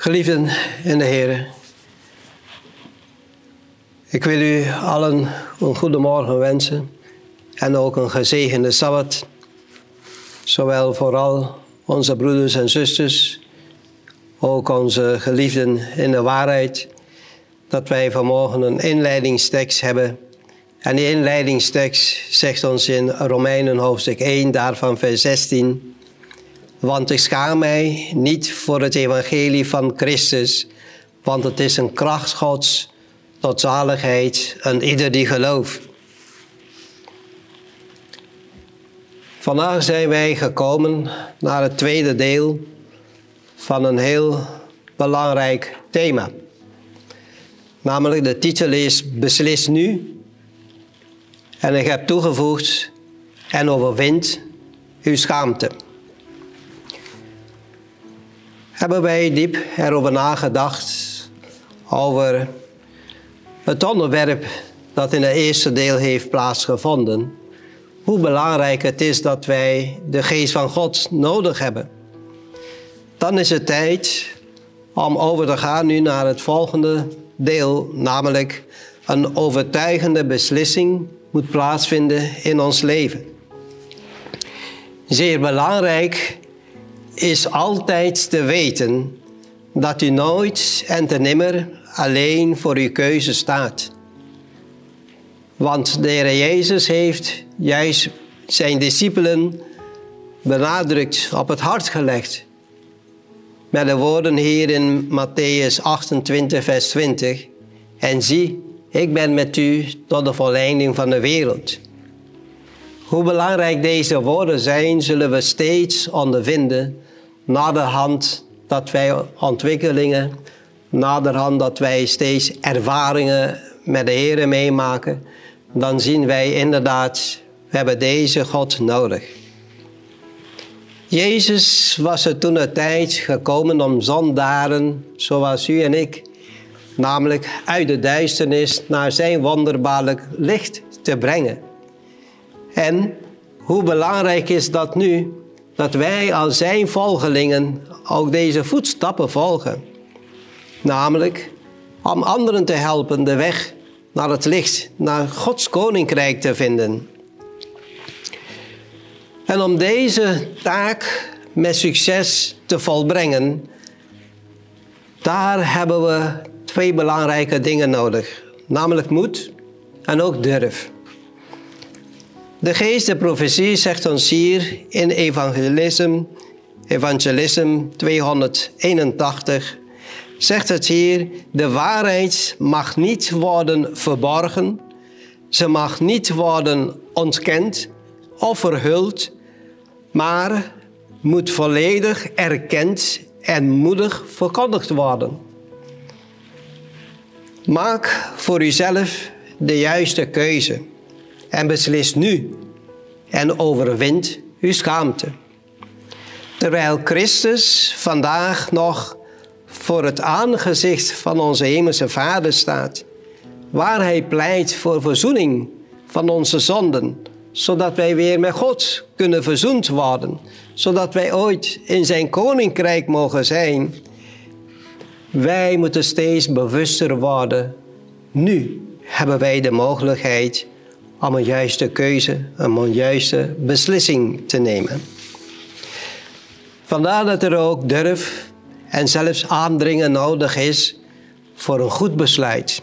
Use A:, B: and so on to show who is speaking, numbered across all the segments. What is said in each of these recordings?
A: Geliefden in de Heer, ik wil u allen een goede morgen wensen en ook een gezegende Sabbat. Zowel vooral onze broeders en zusters, ook onze geliefden in de waarheid, dat wij vanmorgen een inleidingstekst hebben. En die inleidingstekst zegt ons in Romeinen hoofdstuk 1, daarvan vers 16. Want ik schaam mij niet voor het evangelie van Christus, want het is een kracht Gods tot zaligheid aan ieder die gelooft. Vandaag zijn wij gekomen naar het tweede deel van een heel belangrijk thema. Namelijk de titel is Beslis nu. En ik heb toegevoegd en overwint uw schaamte. Hebben wij diep erover nagedacht over het onderwerp dat in het eerste deel heeft plaatsgevonden. Hoe belangrijk het is dat wij de geest van God nodig hebben. Dan is het tijd om over te gaan nu naar het volgende deel, namelijk een overtuigende beslissing moet plaatsvinden in ons leven. Zeer belangrijk is altijd te weten dat u nooit en te nimmer alleen voor uw keuze staat. Want de Heer Jezus heeft juist zijn discipelen benadrukt, op het hart gelegd. Met de woorden hier in Matthäus 28, vers 20. En zie, ik ben met u tot de volleinding van de wereld. Hoe belangrijk deze woorden zijn, zullen we steeds ondervinden na de hand dat wij ontwikkelingen, naderhand dat wij steeds ervaringen met de Heer meemaken, dan zien wij inderdaad, we hebben deze God nodig. Jezus was er toen een tijd gekomen om zondaren zoals u en ik, namelijk uit de duisternis naar zijn wonderbaarlijk licht te brengen. En hoe belangrijk is dat nu, dat wij als zijn volgelingen ook deze voetstappen volgen. Namelijk om anderen te helpen de weg naar het licht, naar Gods koninkrijk te vinden. En om deze taak met succes te volbrengen, daar hebben we twee belangrijke dingen nodig. Namelijk moed en ook durf. De geest de profetie zegt ons hier in evangelisme, evangelisme 281, zegt het hier, de waarheid mag niet worden verborgen, ze mag niet worden ontkend of verhuld, maar moet volledig erkend en moedig verkondigd worden. Maak voor uzelf de juiste keuze en beslis nu en overwint uw schaamte. Terwijl Christus vandaag nog voor het aangezicht van onze hemelse Vader staat, waar Hij pleit voor verzoening van onze zonden, zodat wij weer met God kunnen verzoend worden, zodat wij ooit in Zijn koninkrijk mogen zijn. Wij moeten steeds bewuster worden. Nu hebben wij de mogelijkheid om een juiste keuze, om een juiste beslissing te nemen. Vandaar dat er ook durf en zelfs aandringen nodig is voor een goed besluit.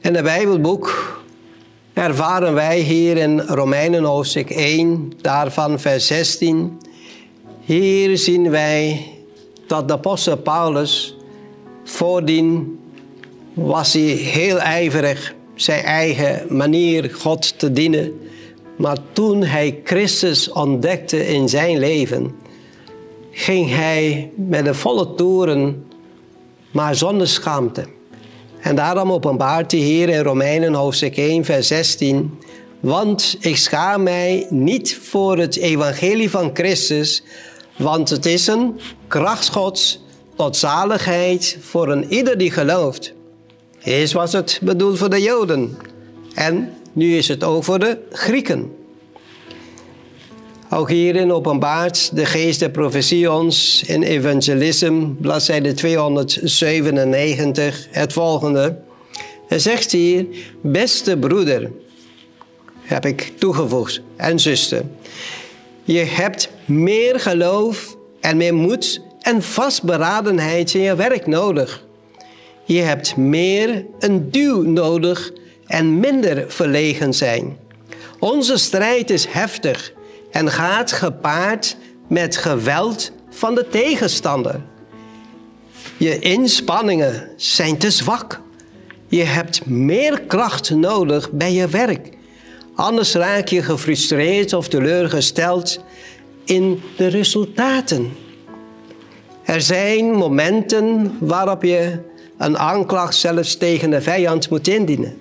A: In het Bijbelboek ervaren wij hier in Romeinen hoofdstuk 1, daarvan vers 16. Hier zien wij dat de apostel Paulus voordien was hij heel ijverig zijn eigen manier God te dienen. Maar toen hij Christus ontdekte in zijn leven, ging hij met de volle toeren, maar zonder schaamte. En daarom openbaart hij hier in Romeinen hoofdstuk 1, vers 16. Want ik schaam mij niet voor het evangelie van Christus, want het is een kracht Gods tot zaligheid voor een ieder die gelooft. Eerst was het bedoeld voor de Joden en nu is het ook voor de Grieken. Ook hierin openbaart de geest der profetie ons in Evangelism, bladzijde 297, het volgende. Hij zegt hier, beste broeder, heb ik toegevoegd, en zuster. Je hebt meer geloof en meer moed en vastberadenheid in je werk nodig. Je hebt meer een duw nodig en minder verlegen zijn. Onze strijd is heftig en gaat gepaard met geweld van de tegenstander. Je inspanningen zijn te zwak. Je hebt meer kracht nodig bij je werk. Anders raak je gefrustreerd of teleurgesteld in de resultaten. Er zijn momenten waarop je een aanklacht zelfs tegen de vijand moet indienen.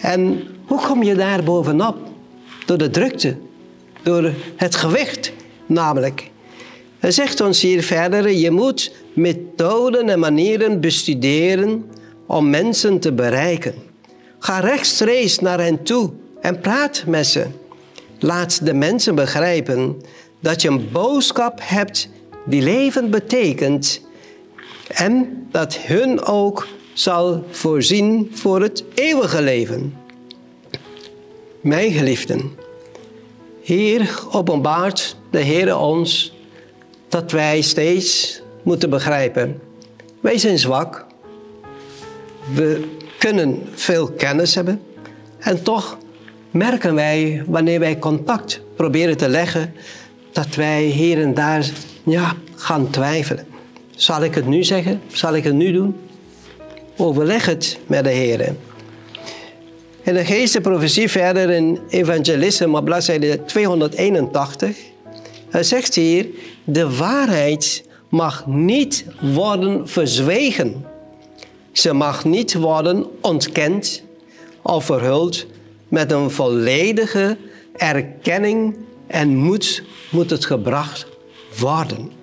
A: En hoe kom je daar bovenop? Door de drukte, door het gewicht namelijk. Hij zegt ons hier verder, je moet methoden en manieren bestuderen om mensen te bereiken. Ga rechtstreeks naar hen toe en praat met ze. Laat de mensen begrijpen dat je een boodschap hebt die leven betekent en dat hun ook zal voorzien voor het eeuwige leven. Mijn geliefden, hier openbaart de Heer ons dat wij steeds moeten begrijpen. Wij zijn zwak. We kunnen veel kennis hebben. En toch merken wij, wanneer wij contact proberen te leggen, dat wij hier en daar ja, gaan twijfelen. Zal ik het nu zeggen? Zal ik het nu doen? Overleg het met de Heer. In de geestenprofetie verder in Evangelisme op bladzijde 281. Hij zegt hier, de waarheid mag niet worden verzwegen. Ze mag niet worden ontkend of verhuld. Met een volledige erkenning en moed moet het gebracht worden.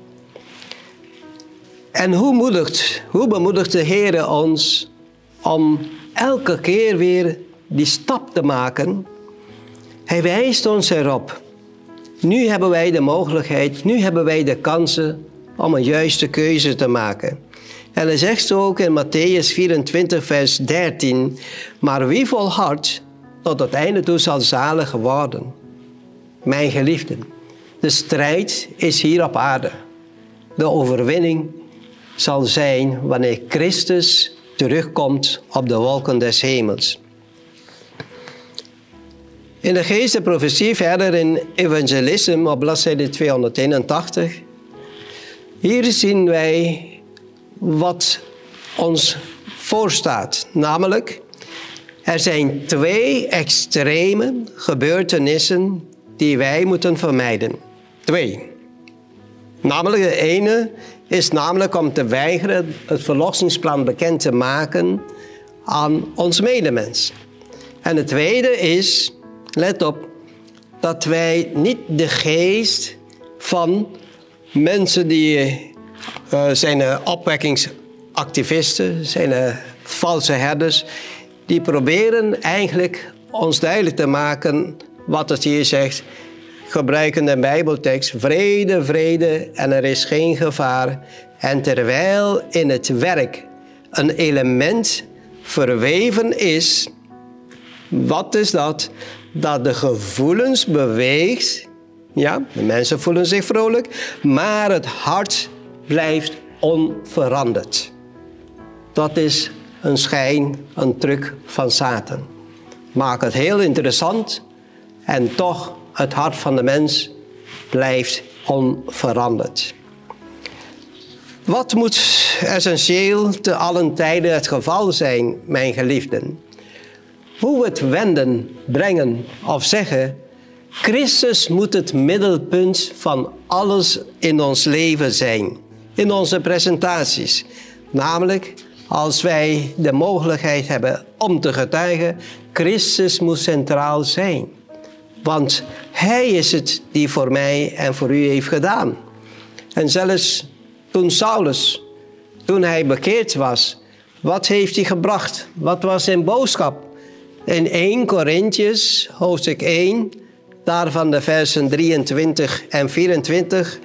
A: En hoe, moedigt, hoe bemoedigt de Heer ons om elke keer weer die stap te maken? Hij wijst ons erop. Nu hebben wij de mogelijkheid, nu hebben wij de kansen om een juiste keuze te maken. En hij zegt ook in Matthäus 24, vers 13: Maar wie volhardt tot het einde toe zal zalig worden. Mijn geliefden, de strijd is hier op aarde. De overwinning zal zijn wanneer Christus terugkomt op de wolken des hemels. In de geestenprofetie verder in Evangelisme op bladzijde 281. Hier zien wij wat ons voorstaat. Namelijk, er zijn twee extreme gebeurtenissen die wij moeten vermijden. Twee. Namelijk de ene is namelijk om te weigeren het verlossingsplan bekend te maken aan ons medemens. En het tweede is, let op, dat wij niet de geest van mensen die uh, zijn opwekkingsactivisten, zijn valse herders, die proberen eigenlijk ons duidelijk te maken wat het hier zegt gebruiken de Bijbeltekst vrede, vrede en er is geen gevaar. En terwijl in het werk een element verweven is, wat is dat? Dat de gevoelens beweegt. Ja, de mensen voelen zich vrolijk, maar het hart blijft onveranderd. Dat is een schijn, een truc van Satan. Maak het heel interessant en toch het hart van de mens blijft onveranderd. Wat moet essentieel te allen tijden het geval zijn, mijn geliefden? Hoe het wenden, brengen of zeggen, Christus moet het middelpunt van alles in ons leven zijn, in onze presentaties. Namelijk, als wij de mogelijkheid hebben om te getuigen, Christus moet centraal zijn. Want Hij is het die voor mij en voor u heeft gedaan. En zelfs toen Saulus, toen hij bekeerd was, wat heeft hij gebracht? Wat was zijn boodschap? In 1 Corinthians, hoofdstuk 1, daarvan de versen 23 en 24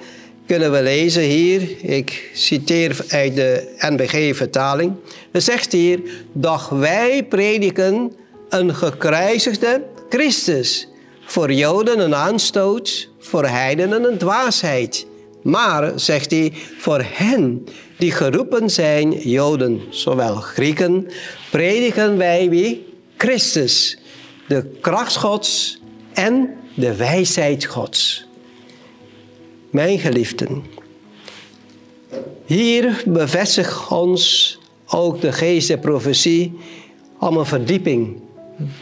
A: kunnen we lezen hier. Ik citeer uit de NBG-vertaling. Het zegt hier, doch wij prediken een gekruisigde Christus. Voor Joden een aanstoot, voor heidenen een dwaasheid. Maar, zegt hij, voor hen die geroepen zijn, Joden, zowel Grieken, prediken wij wie? Christus, de kracht Gods en de wijsheid Gods. Mijn geliefden, hier bevestigt ons ook de geest der profetie om een verdieping.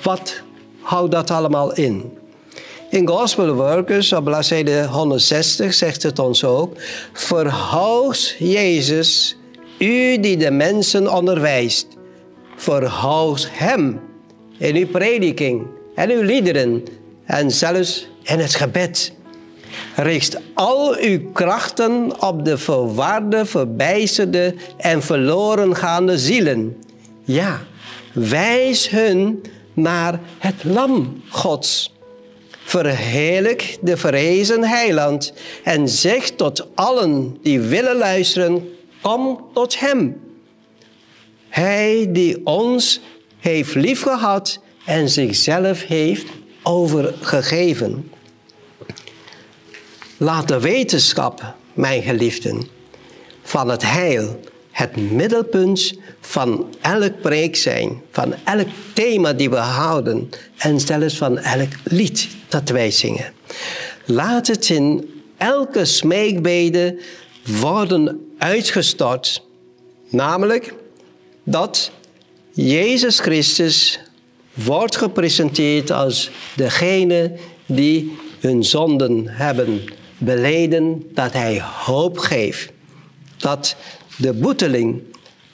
A: Wat houdt dat allemaal in? In Gospel Workers op bladzijde 160 zegt het ons ook: Verhoog Jezus, u die de mensen onderwijst. Verhoog Hem in uw prediking en uw liederen en zelfs in het gebed. Richt al uw krachten op de verwarde, verbijsterde en verloren gaande zielen. Ja, wijs hun naar het lam Gods. Verheerlijk de verrezen heiland en zeg tot allen die willen luisteren, kom tot hem. Hij die ons heeft liefgehad en zichzelf heeft overgegeven. Laat de wetenschap, mijn geliefden, van het heil het middelpunt van elk preek zijn, van elk thema die we houden en zelfs van elk lied dat wij zingen. Laat het in elke smeekbede worden uitgestort, namelijk dat Jezus Christus wordt gepresenteerd als degene die hun zonden hebben beleden, dat hij hoop geeft. Dat de boeteling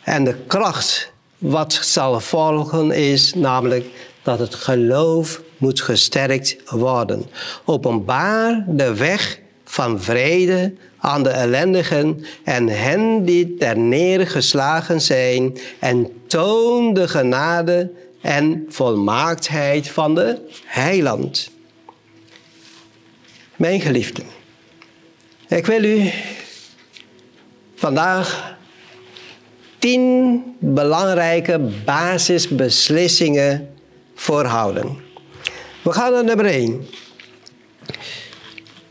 A: en de kracht wat zal volgen is namelijk dat het geloof moet gesterkt worden. Openbaar de weg van vrede aan de ellendigen en hen die ter neergeslagen zijn en toon de genade en volmaaktheid van de heiland. Mijn geliefden, ik wil u vandaag tien belangrijke basisbeslissingen voorhouden. We gaan naar nummer één.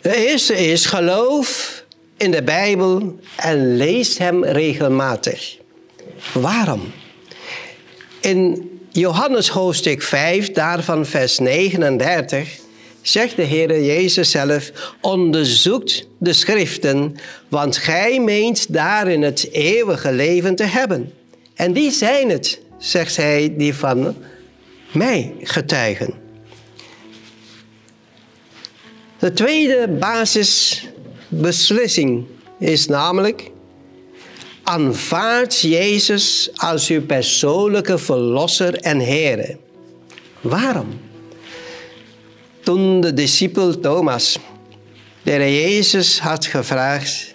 A: De eerste is geloof in de Bijbel en lees hem regelmatig. Waarom? In Johannes hoofdstuk 5, daarvan vers 39, zegt de Heer Jezus zelf, onderzoekt de schriften, want gij meent daarin het eeuwige leven te hebben. En die zijn het, zegt hij, die van mij getuigen. De tweede basisbeslissing is namelijk, aanvaard Jezus als uw persoonlijke verlosser en Heer. Waarom? Toen de discipel Thomas de Jezus had gevraagd,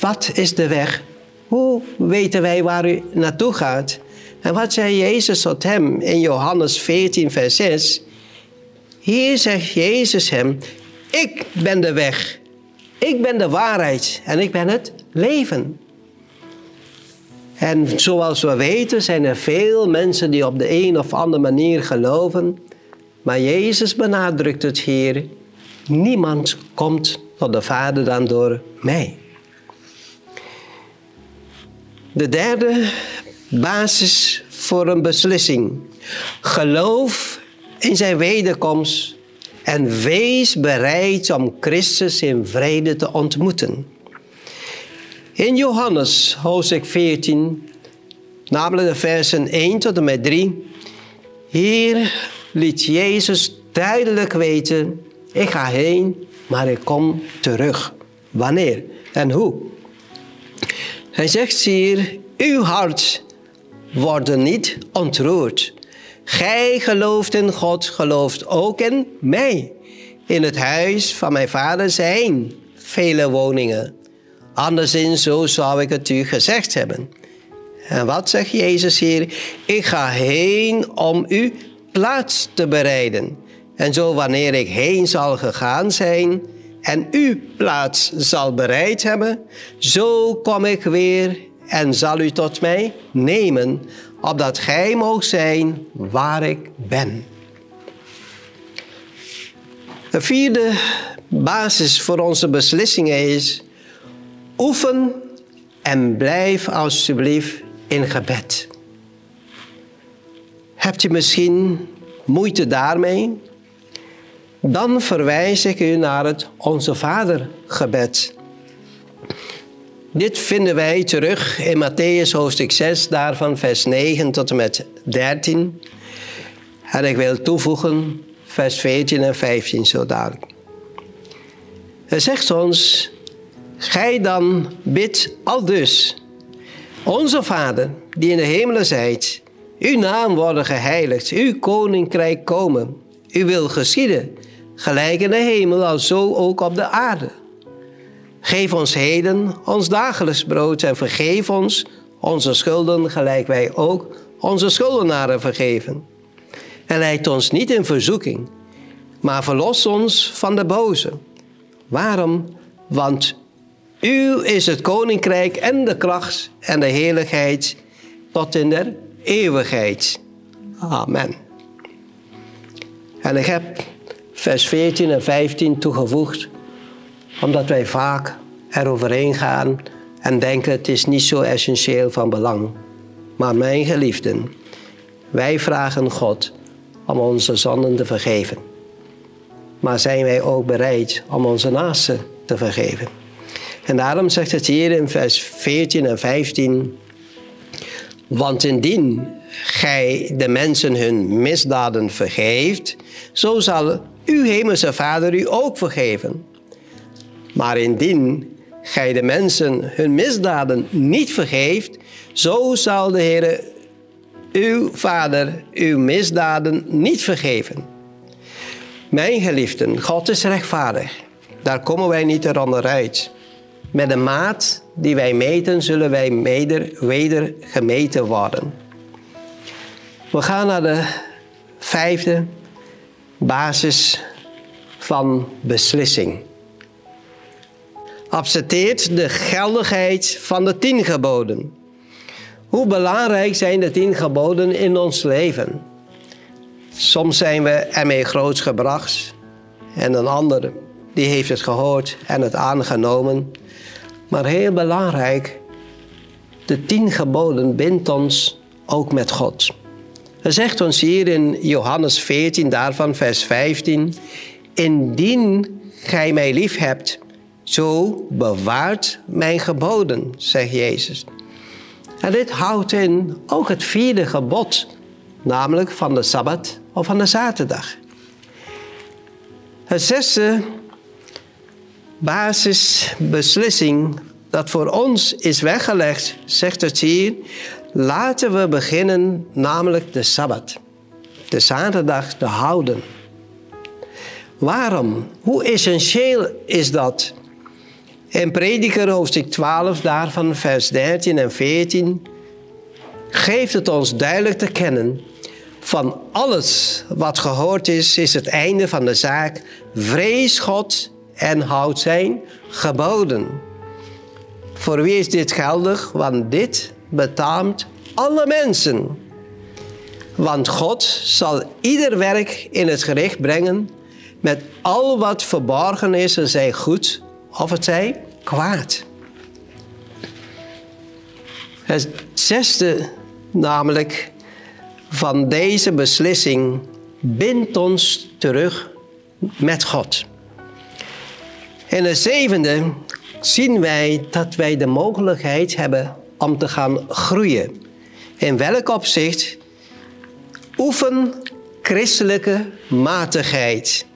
A: wat is de weg? Hoe weten wij waar u naartoe gaat? En wat zei Jezus tot hem in Johannes 14, vers 6? Hier zegt Jezus hem, ik ben de weg, ik ben de waarheid en ik ben het leven. En zoals we weten zijn er veel mensen die op de een of andere manier geloven. Maar Jezus benadrukt het hier. Niemand komt tot de Vader dan door mij. De derde basis voor een beslissing. Geloof in zijn wederkomst en wees bereid om Christus in vrede te ontmoeten. In Johannes hoofdstuk 14, namelijk de versen 1 tot en met 3, hier liet Jezus duidelijk weten, ik ga heen, maar ik kom terug. Wanneer en hoe? Hij zegt hier, uw hart wordt niet ontroerd. Gij gelooft in God, gelooft ook in mij. In het huis van mijn vader zijn vele woningen. Anderszins, zo zou ik het u gezegd hebben. En wat zegt Jezus hier? Ik ga heen om u plaats te bereiden. En zo wanneer ik heen zal gegaan zijn en uw plaats zal bereid hebben, zo kom ik weer en zal u tot mij nemen, opdat gij moogt zijn waar ik ben. De vierde basis voor onze beslissingen is: oefen en blijf alsjeblieft in gebed. Hebt u misschien moeite daarmee? Dan verwijs ik u naar het Onze Vader gebed. Dit vinden wij terug in Matthäus hoofdstuk 6, daarvan vers 9 tot en met 13. En ik wil toevoegen vers 14 en 15 zo dadelijk. Hij zegt ons, gij dan bid al dus. Onze Vader, die in de hemelen zijt, uw naam worden geheiligd, uw koninkrijk komen, uw wil geschieden, gelijk in de hemel als zo ook op de aarde. Geef ons heden ons dagelijks brood en vergeef ons onze schulden, gelijk wij ook onze schuldenaren vergeven. En leid ons niet in verzoeking, maar verlos ons van de boze. Waarom? Want u is het koninkrijk en de kracht en de heerlijkheid tot in der eeuwigheid. Amen. En ik heb vers 14 en 15 toegevoegd, omdat wij vaak eroverheen gaan en denken het is niet zo essentieel van belang. Maar mijn geliefden, wij vragen God om onze zonden te vergeven. Maar zijn wij ook bereid om onze naasten te vergeven? En daarom zegt het hier in vers 14 en 15. Want indien gij de mensen hun misdaden vergeeft, zo zal uw hemelse Vader u ook vergeven. Maar indien gij de mensen hun misdaden niet vergeeft, zo zal de Heer uw Vader uw misdaden niet vergeven. Mijn geliefden, God is rechtvaardig. Daar komen wij niet eronder uit. Met de maat die wij meten, zullen wij weder gemeten worden. We gaan naar de vijfde basis van beslissing. Accepteert de geldigheid van de tien geboden. Hoe belangrijk zijn de tien geboden in ons leven? Soms zijn we ermee grootgebracht en een ander die heeft het gehoord en het aangenomen. Maar heel belangrijk, de tien geboden bindt ons ook met God. Hij zegt ons hier in Johannes 14, daarvan vers 15, indien gij mij lief hebt, zo bewaart mijn geboden, zegt Jezus. En dit houdt in ook het vierde gebod, namelijk van de Sabbat of van de zaterdag. Het zesde basisbeslissing dat voor ons is weggelegd, zegt het hier, laten we beginnen namelijk de Sabbat, de zaterdag te houden. Waarom? Hoe essentieel is dat? In Prediker hoofdstuk 12, daarvan vers 13 en 14, geeft het ons duidelijk te kennen. Van alles wat gehoord is, is het einde van de zaak. Vrees God en houd zijn geboden. Voor wie is dit geldig? Want dit betaamt alle mensen. Want God zal ieder werk in het gericht brengen met al wat verborgen is, en zij goed of het zij kwaad. Het zesde namelijk van deze beslissing bindt ons terug met God. In het zevende zien wij dat wij de mogelijkheid hebben om te gaan groeien. In welk opzicht? Oefen christelijke matigheid.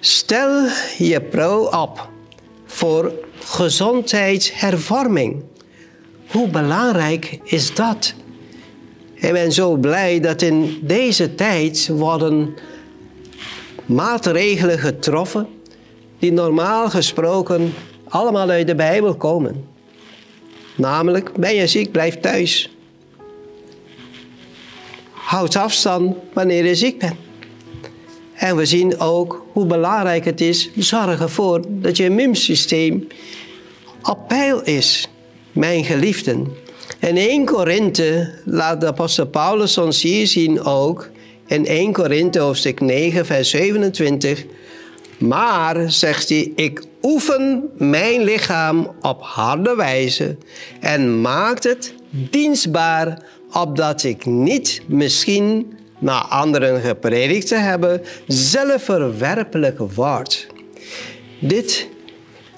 A: Stel je pro op voor gezondheidshervorming. Hoe belangrijk is dat? Ik ben zo blij dat in deze tijd worden maatregelen getroffen die normaal gesproken allemaal uit de Bijbel komen. Namelijk, ben je ziek, blijf thuis. Houd afstand wanneer je ziek bent. En we zien ook hoe belangrijk het is, zorg ervoor dat je immuunsysteem op peil is, mijn geliefden. En 1 Korinthe laat de apostel Paulus ons hier zien ook, in 1 Korinthe hoofdstuk 9 vers 27. Maar, zegt hij, ik oefen mijn lichaam op harde wijze en maakt het dienstbaar, opdat ik niet misschien naar anderen gepredikt te hebben, zelf verwerpelijk word. Dit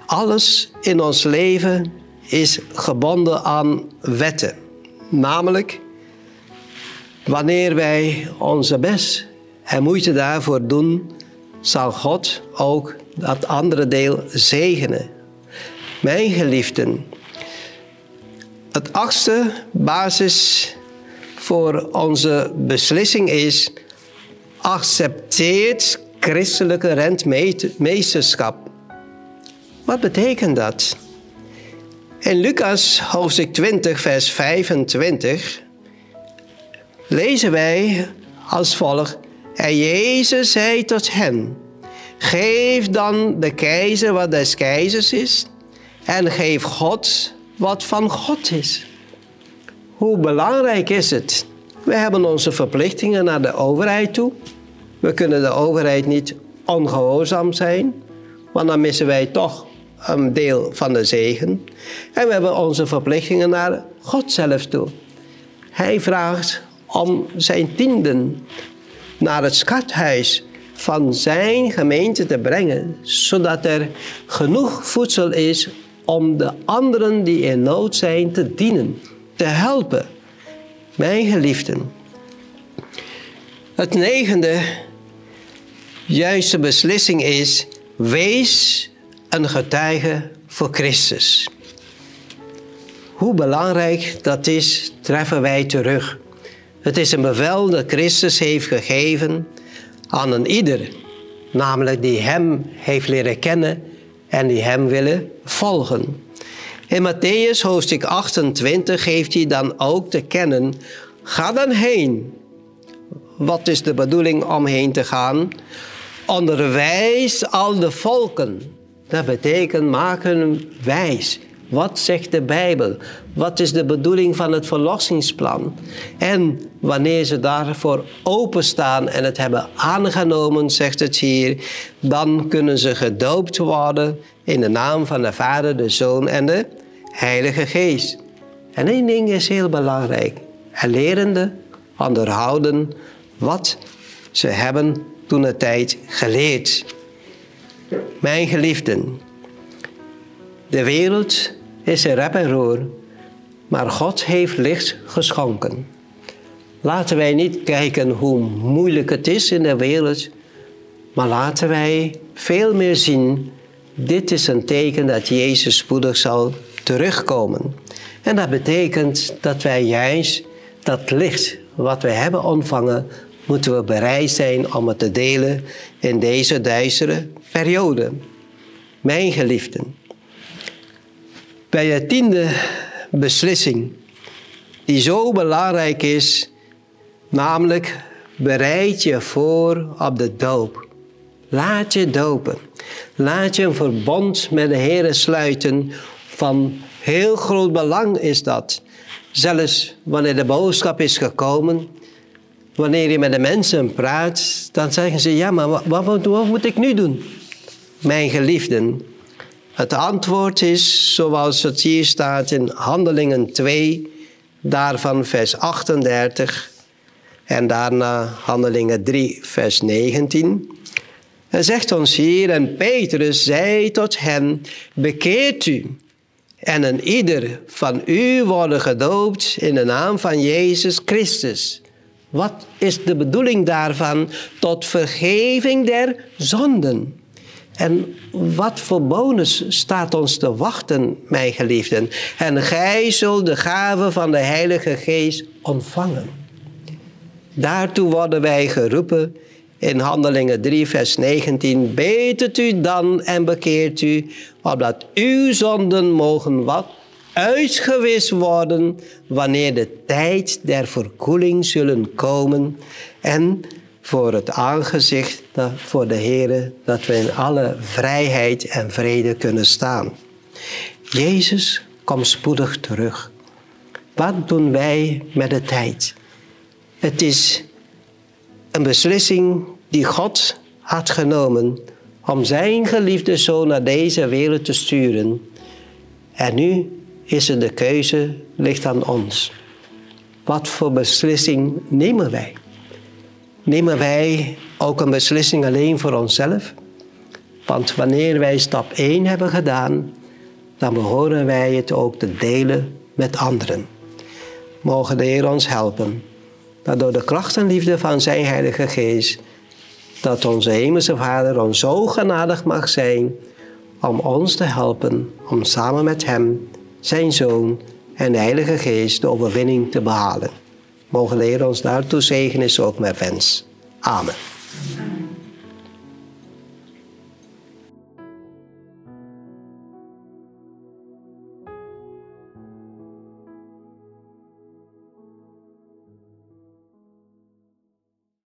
A: alles in ons leven is gebonden aan wetten. Namelijk, wanneer wij onze best en moeite daarvoor doen, zal God ook dat andere deel zegenen. Mijn geliefden, het achtste basis voor onze beslissing is: accepteert christelijke rentmeesterschap. Wat betekent dat? In Lucas hoofdstuk 20, vers 25 lezen wij als volgt: En Jezus zei tot hen: Geef dan de keizer wat des keizers is, en geef God wat van God is. Hoe belangrijk is het? We hebben onze verplichtingen naar de overheid toe. We kunnen de overheid niet ongehoorzaam zijn, want dan missen wij toch een deel van de zegen. En we hebben onze verplichtingen naar God zelf toe. Hij vraagt om zijn tienden naar het schathuis van zijn gemeente te brengen, zodat er genoeg voedsel is om de anderen die in nood zijn te dienen, te helpen. Mijn geliefden. Het negende juiste beslissing is: wees een getuige voor Christus. Hoe belangrijk dat is, treffen wij terug. Het is een bevel dat Christus heeft gegeven aan een ieder, namelijk die Hem heeft leren kennen en die Hem willen volgen. In Matthäus hoofdstuk 28 geeft hij dan ook te kennen, ga dan heen. Wat is de bedoeling om heen te gaan? Onderwijs al de volken. Dat betekent maken wijs. Wat zegt de Bijbel? Wat is de bedoeling van het verlossingsplan? En wanneer ze daarvoor openstaan en het hebben aangenomen, zegt het hier, dan kunnen ze gedoopt worden in de naam van de Vader, de Zoon en de Heilige Geest. En één ding is heel belangrijk. En lerende onderhouden wat ze hebben toen de tijd geleerd. Mijn geliefden, de wereld is een rep en roer, maar God heeft licht geschonken. Laten wij niet kijken hoe moeilijk het is in de wereld, maar laten wij veel meer zien, dit is een teken dat Jezus spoedig zal terugkomen. En dat betekent dat wij juist dat licht wat we hebben ontvangen, moeten we bereid zijn om het te delen in deze duistere periode. Mijn geliefden, bij de tiende beslissing, die zo belangrijk is, namelijk bereid je voor op de doop. Laat je dopen. Laat je een verbond met de Heer sluiten. Van heel groot belang is dat. Zelfs wanneer de boodschap is gekomen, wanneer je met de mensen praat, dan zeggen ze: Ja, maar wat, wat, moet ik nu doen? Mijn geliefden, het antwoord is zoals het hier staat in Handelingen 2, daarvan vers 38 en daarna Handelingen 3, vers 19. Hij zegt ons hier, en Petrus zei tot hen, bekeert u en een ieder van u worden gedoopt in de naam van Jezus Christus. Wat is de bedoeling daarvan? Tot vergeving der zonden. En wat voor bonus staat ons te wachten, mijn geliefden? En gij zult de gave van de Heilige Geest ontvangen. Daartoe worden wij geroepen in Handelingen 3, vers 19. Betert u dan en bekeert u, opdat uw zonden mogen wat uitgewist worden wanneer de tijd der verkoeling zullen komen. En voor het aangezicht voor de Heer, dat we in alle vrijheid en vrede kunnen staan. Jezus komt spoedig terug. Wat doen wij met de tijd? Het is een beslissing die God had genomen om zijn geliefde zoon naar deze wereld te sturen. En nu is het de keuze ligt aan ons. Wat voor beslissing nemen wij? Nemen wij ook een beslissing alleen voor onszelf? Want wanneer wij stap 1 hebben gedaan, dan behoren wij het ook te delen met anderen. Mogen de Heer ons helpen, dat door de kracht en liefde van zijn Heilige Geest, dat onze Hemelse Vader ons zo genadig mag zijn om ons te helpen om samen met Hem, zijn Zoon en de Heilige Geest de overwinning te behalen. Mogen Heer ons daartoe zegenen, is ook mijn wens. Amen.